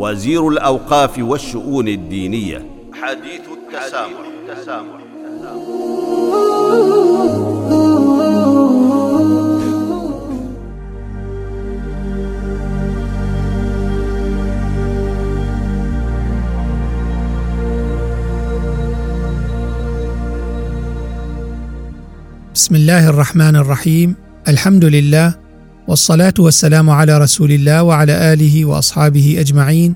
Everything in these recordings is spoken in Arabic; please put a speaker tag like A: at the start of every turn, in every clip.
A: وزير الأوقاف والشؤون الدينية حديث التسامح, التسامح.
B: بسم الله الرحمن الرحيم الحمد لله والصلاة والسلام على رسول الله وعلى آله وأصحابه أجمعين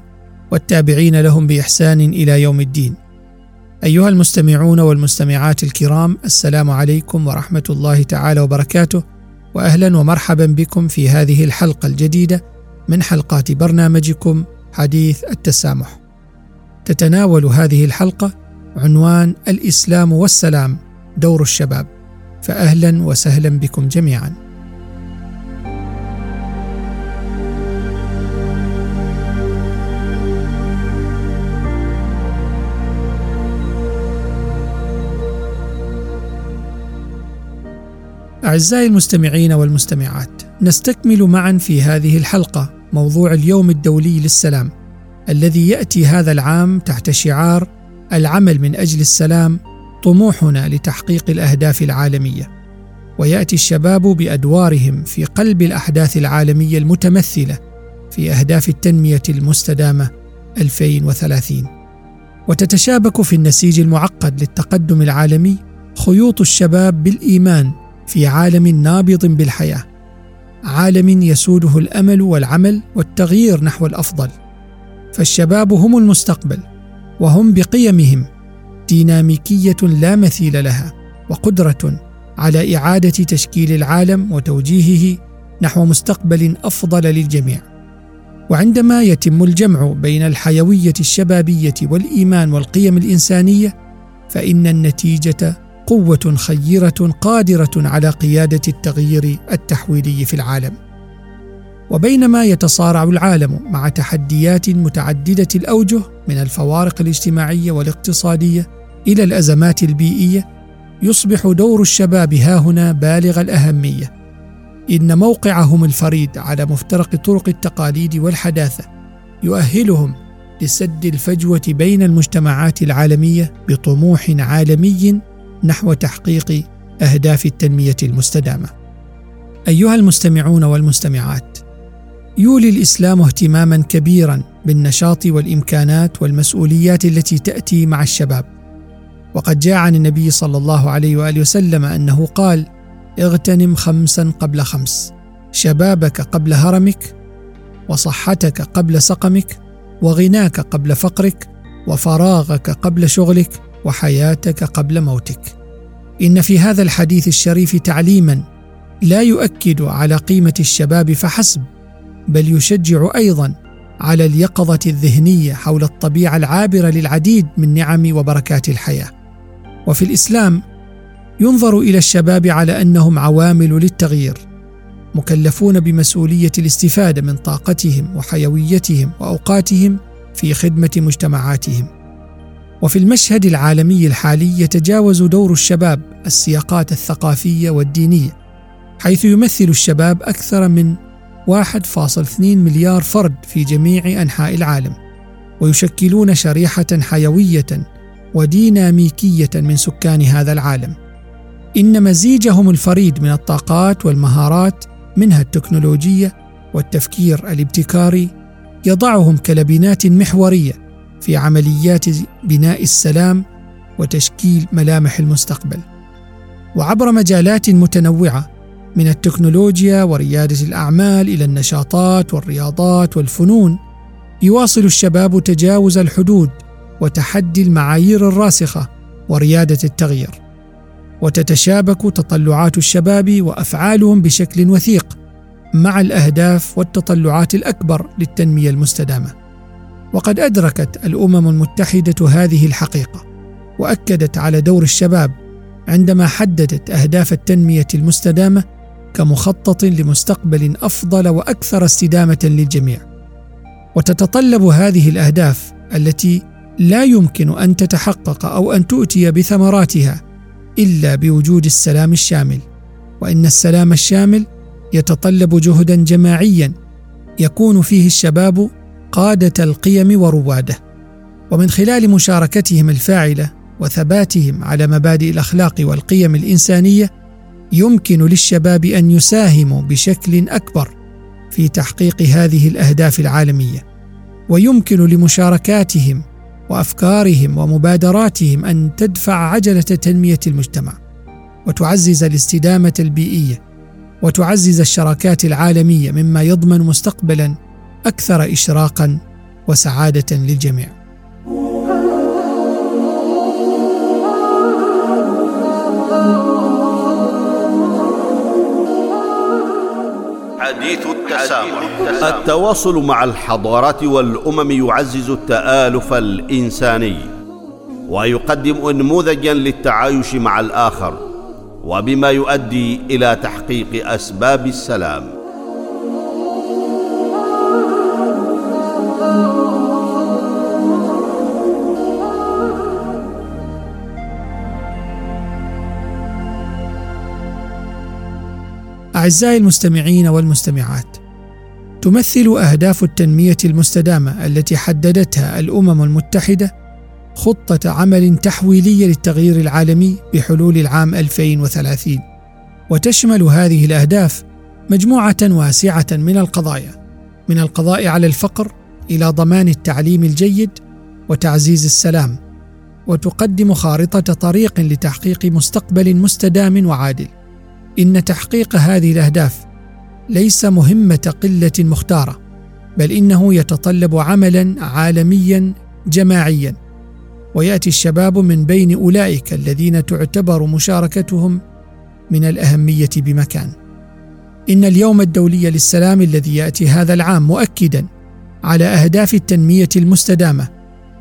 B: والتابعين لهم بإحسان إلى يوم الدين. أيها المستمعون والمستمعات الكرام السلام عليكم ورحمة الله تعالى وبركاته واهلا ومرحبا بكم في هذه الحلقة الجديدة من حلقات برنامجكم حديث التسامح. تتناول هذه الحلقة عنوان الإسلام والسلام دور الشباب. فاهلا وسهلا بكم جميعا. أعزائي المستمعين والمستمعات، نستكمل معا في هذه الحلقة موضوع اليوم الدولي للسلام، الذي يأتي هذا العام تحت شعار العمل من أجل السلام طموحنا لتحقيق الأهداف العالمية. ويأتي الشباب بأدوارهم في قلب الأحداث العالمية المتمثلة في أهداف التنمية المستدامة 2030. وتتشابك في النسيج المعقد للتقدم العالمي خيوط الشباب بالإيمان في عالم نابض بالحياة عالم يسوده الأمل والعمل والتغيير نحو الأفضل. فالشباب هم المستقبل وهم بقيمهم ديناميكية لا مثيل لها وقدرة على إعادة تشكيل العالم وتوجيهه نحو مستقبل أفضل للجميع. وعندما يتم الجمع بين الحيوية الشبابية والإيمان والقيم الإنسانية فإن النتيجة قوة خيرة قادرة على قيادة التغيير التحويلي في العالم. وبينما يتصارع العالم مع تحديات متعددة الأوجه من الفوارق الاجتماعية والاقتصادية إلى الأزمات البيئية يصبح دور الشباب هاهنا بالغ الأهمية. إن موقعهم الفريد على مفترق طرق التقاليد والحداثة يؤهلهم لسد الفجوة بين المجتمعات العالمية بطموح عالمي نحو تحقيق أهداف التنمية المستدامة. أيها المستمعون والمستمعات، يولي الإسلام اهتماما كبيرا بالنشاط والإمكانات والمسؤوليات التي تأتي مع الشباب. وقد جاء عن النبي صلى الله عليه وآله وسلم أنه قال: اغتنم خمسا قبل خمس، شبابك قبل هرمك، وصحتك قبل سقمك، وغناك قبل فقرك، وفراغك قبل شغلك، وحياتك قبل موتك. إن في هذا الحديث الشريف تعليما لا يؤكد على قيمة الشباب فحسب بل يشجع أيضا على اليقظة الذهنية حول الطبيعة العابرة للعديد من نعم وبركات الحياة. وفي الإسلام ينظر إلى الشباب على أنهم عوامل للتغيير مكلفون بمسؤولية الاستفادة من طاقتهم وحيويتهم وأوقاتهم في خدمة مجتمعاتهم. وفي المشهد العالمي الحالي يتجاوز دور الشباب السياقات الثقافية والدينية حيث يمثل الشباب أكثر من 1.2 مليار فرد في جميع أنحاء العالم ويشكلون شريحة حيوية وديناميكية من سكان هذا العالم. إن مزيجهم الفريد من الطاقات والمهارات منها التكنولوجية والتفكير الابتكاري يضعهم كلبنات محورية في عمليات بناء السلام وتشكيل ملامح المستقبل. وعبر مجالات متنوعة من التكنولوجيا وريادة الأعمال إلى النشاطات والرياضات والفنون يواصل الشباب تجاوز الحدود وتحدي المعايير الراسخة وريادة التغيير. وتتشابك تطلعات الشباب وأفعالهم بشكل وثيق مع الأهداف والتطلعات الأكبر للتنمية المستدامة. وقد أدركت الأمم المتحدة هذه الحقيقة وأكدت على دور الشباب عندما حددت أهداف التنمية المستدامة كمخطط لمستقبل أفضل وأكثر استدامة للجميع. وتتطلب هذه الأهداف التي لا يمكن أن تتحقق أو أن تؤتي بثمراتها إلا بوجود السلام الشامل وإن السلام الشامل يتطلب جهدا جماعيا يكون فيه الشباب قادة القيم وروادة ومن خلال مشاركتهم الفاعلة وثباتهم على مبادئ الأخلاق والقيم الإنسانية يمكن للشباب أن يساهموا بشكل أكبر في تحقيق هذه الأهداف العالمية. ويمكن لمشاركاتهم وأفكارهم ومبادراتهم أن تدفع عجلة تنمية المجتمع وتعزز الاستدامة البيئية وتعزز الشراكات العالمية مما يضمن مستقبلا أكثر اشراقا وسعادة للجميع.
A: حديث التسامح. التواصل مع الحضارات والأمم يعزز التآلف الإنساني ويقدم انموذجا للتعايش مع الآخر وبما يؤدي إلى تحقيق أسباب السلام.
B: أعزائي المستمعين والمستمعات تمثل أهداف التنمية المستدامة التي حددتها الأمم المتحدة خطة عمل تحويلية للتغيير العالمي بحلول العام 2030 وتشمل هذه الأهداف مجموعة واسعة من القضايا من القضاء على الفقر إلى ضمان التعليم الجيد وتعزيز السلام وتقدم خارطة طريق لتحقيق مستقبل مستدام وعادل. إن تحقيق هذه الأهداف ليس مهمة قلة مختارة بل إنه يتطلب عملا عالميا جماعيا. ويأتي الشباب من بين أولئك الذين تعتبر مشاركتهم من الأهمية بمكان. إن اليوم الدولي للسلام الذي يأتي هذا العام مؤكدا على أهداف التنمية المستدامة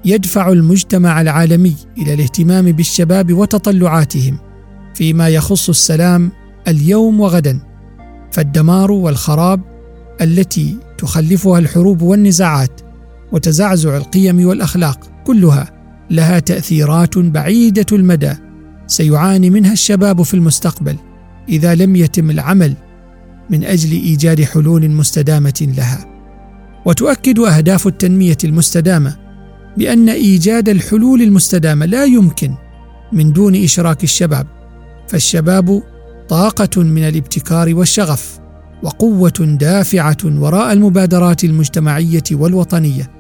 B: يدفع المجتمع العالمي إلى الاهتمام بالشباب وتطلعاتهم فيما يخص السلام اليوم وغدا فالدمار والخراب التي تخلفها الحروب والنزاعات وتزعزع القيم والأخلاق كلها لها تأثيرات بعيدة المدى سيعاني منها الشباب في المستقبل إذا لم يتم العمل من أجل إيجاد حلول مستدامة لها. وتؤكد أهداف التنمية المستدامة بأن إيجاد الحلول المستدامة لا يمكن من دون إشراك الشباب فالشباب طاقة من الابتكار والشغف وقوة دافعة وراء المبادرات المجتمعية والوطنية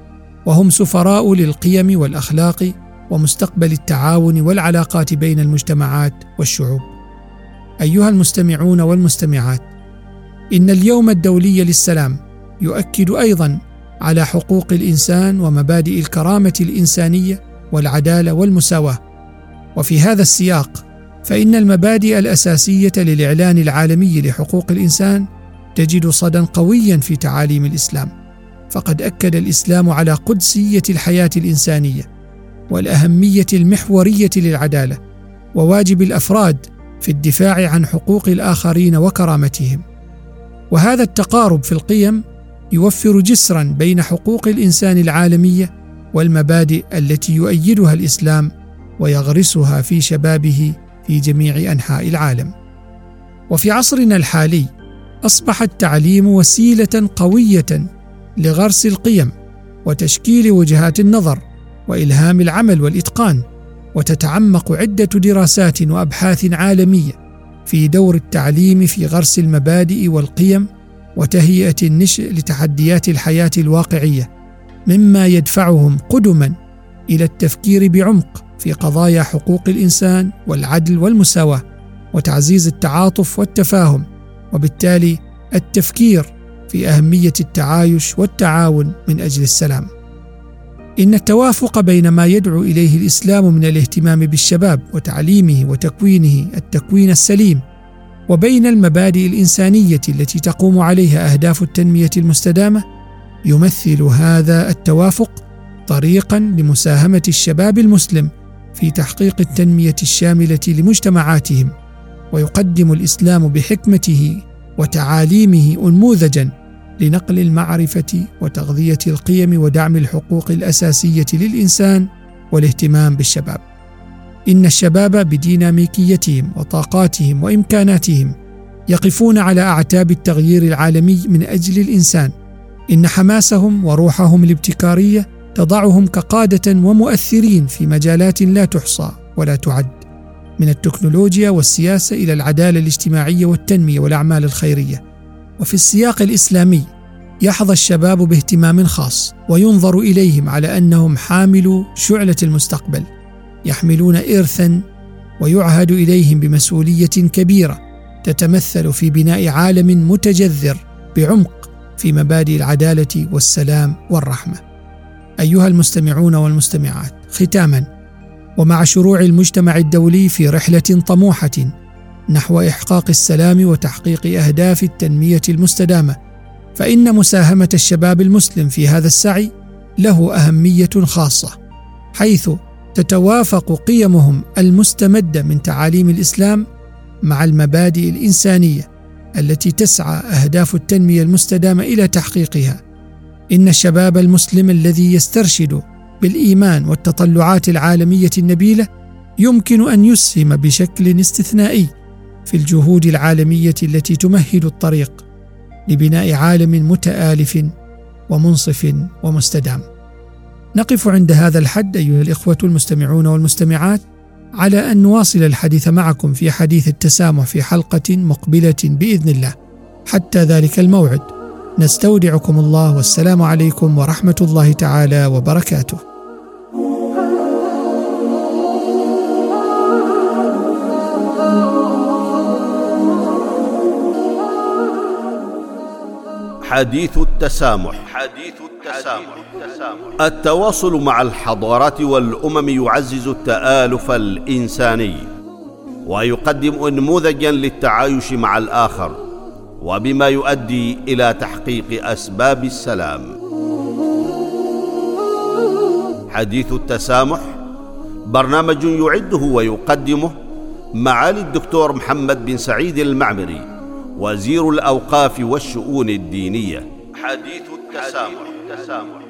B: وهم سفراء للقيم والأخلاق ومستقبل التعاون والعلاقات بين المجتمعات والشعوب. أيها المستمعون والمستمعات إن اليوم الدولي للسلام يؤكد أيضا على حقوق الإنسان ومبادئ الكرامة الإنسانية والعدالة والمساواة. وفي هذا السياق فإن المبادئ الأساسية للإعلان العالمي لحقوق الإنسان تجد صدى قويا في تعاليم الإسلام فقد أكد الإسلام على قدسية الحياة الإنسانية والأهمية المحورية للعدالة وواجب الأفراد في الدفاع عن حقوق الآخرين وكرامتهم. وهذا التقارب في القيم يوفر جسرا بين حقوق الإنسان العالمية والمبادئ التي يؤيدها الإسلام ويغرسها في شبابه في جميع أنحاء العالم. وفي عصرنا الحالي أصبح التعليم وسيلة قوية لغرس القيم وتشكيل وجهات النظر وإلهام العمل والإتقان وتتعمق عدة دراسات وأبحاث عالمية في دور التعليم في غرس المبادئ والقيم وتهيئة النشء لتحديات الحياة الواقعية مما يدفعهم قدما إلى التفكير بعمق في قضايا حقوق الإنسان والعدل والمساواة وتعزيز التعاطف والتفاهم وبالتالي التفكير في أهمية التعايش والتعاون من أجل السلام. إن التوافق بين ما يدعو إليه الإسلام من الاهتمام بالشباب وتعليمه وتكوينه التكوين السليم وبين المبادئ الإنسانية التي تقوم عليها أهداف التنمية المستدامة يمثل هذا التوافق طريقا لمساهمة الشباب المسلم في تحقيق التنمية الشاملة لمجتمعاتهم ويقدم الإسلام بحكمته وتعاليمه انموذجا لنقل المعرفة وتغذية القيم ودعم الحقوق الأساسية للإنسان والاهتمام بالشباب. إن الشباب بديناميكيتهم وطاقاتهم وإمكاناتهم يقفون على أعتاب التغيير العالمي من أجل الإنسان. إن حماسهم وروحهم الابتكارية تضعهم كقادة ومؤثرين في مجالات لا تحصى ولا تعد من التكنولوجيا والسياسة إلى العدالة الاجتماعية والتنمية والأعمال الخيرية. وفي السياق الإسلامي يحظى الشباب باهتمام خاص وينظر إليهم على أنهم حاملو شعلة المستقبل يحملون ارثا ويعهد إليهم بمسؤولية كبيرة تتمثل في بناء عالم متجذر بعمق في مبادئ العدالة والسلام والرحمة. أيها المستمعون والمستمعات ختاما ومع شروع المجتمع الدولي في رحلة طموحة نحو إحقاق السلام وتحقيق أهداف التنمية المستدامة فإن مساهمة الشباب المسلم في هذا السعي له أهمية خاصة حيث تتوافق قيمهم المستمدة من تعاليم الإسلام مع المبادئ الإنسانية التي تسعى أهداف التنمية المستدامة إلى تحقيقها. إن الشباب المسلم الذي يسترشد بالإيمان والتطلعات العالمية النبيلة يمكن أن يسهم بشكل استثنائي في الجهود العالمية التي تمهد الطريق لبناء عالم متآلف ومنصف ومستدام. نقف عند هذا الحد أيها الإخوة المستمعون والمستمعات على أن نواصل الحديث معكم في حديث التسامح في حلقة مقبلة بإذن الله. حتى ذلك الموعد. نستودعكم الله والسلام عليكم ورحمة الله تعالى وبركاته.
A: حديث التسامح. حديث التسامح. التواصل مع الحضارات والأمم يعزز التآلف الإنساني ويقدم انموذجا للتعايش مع الآخر. وبما يؤدي إلى تحقيق أسباب السلام. حديث التسامح برنامج يعده ويقدمه معالي الدكتور محمد بن سعيد المعمري وزير الأوقاف والشؤون الدينية. حديث التسامح.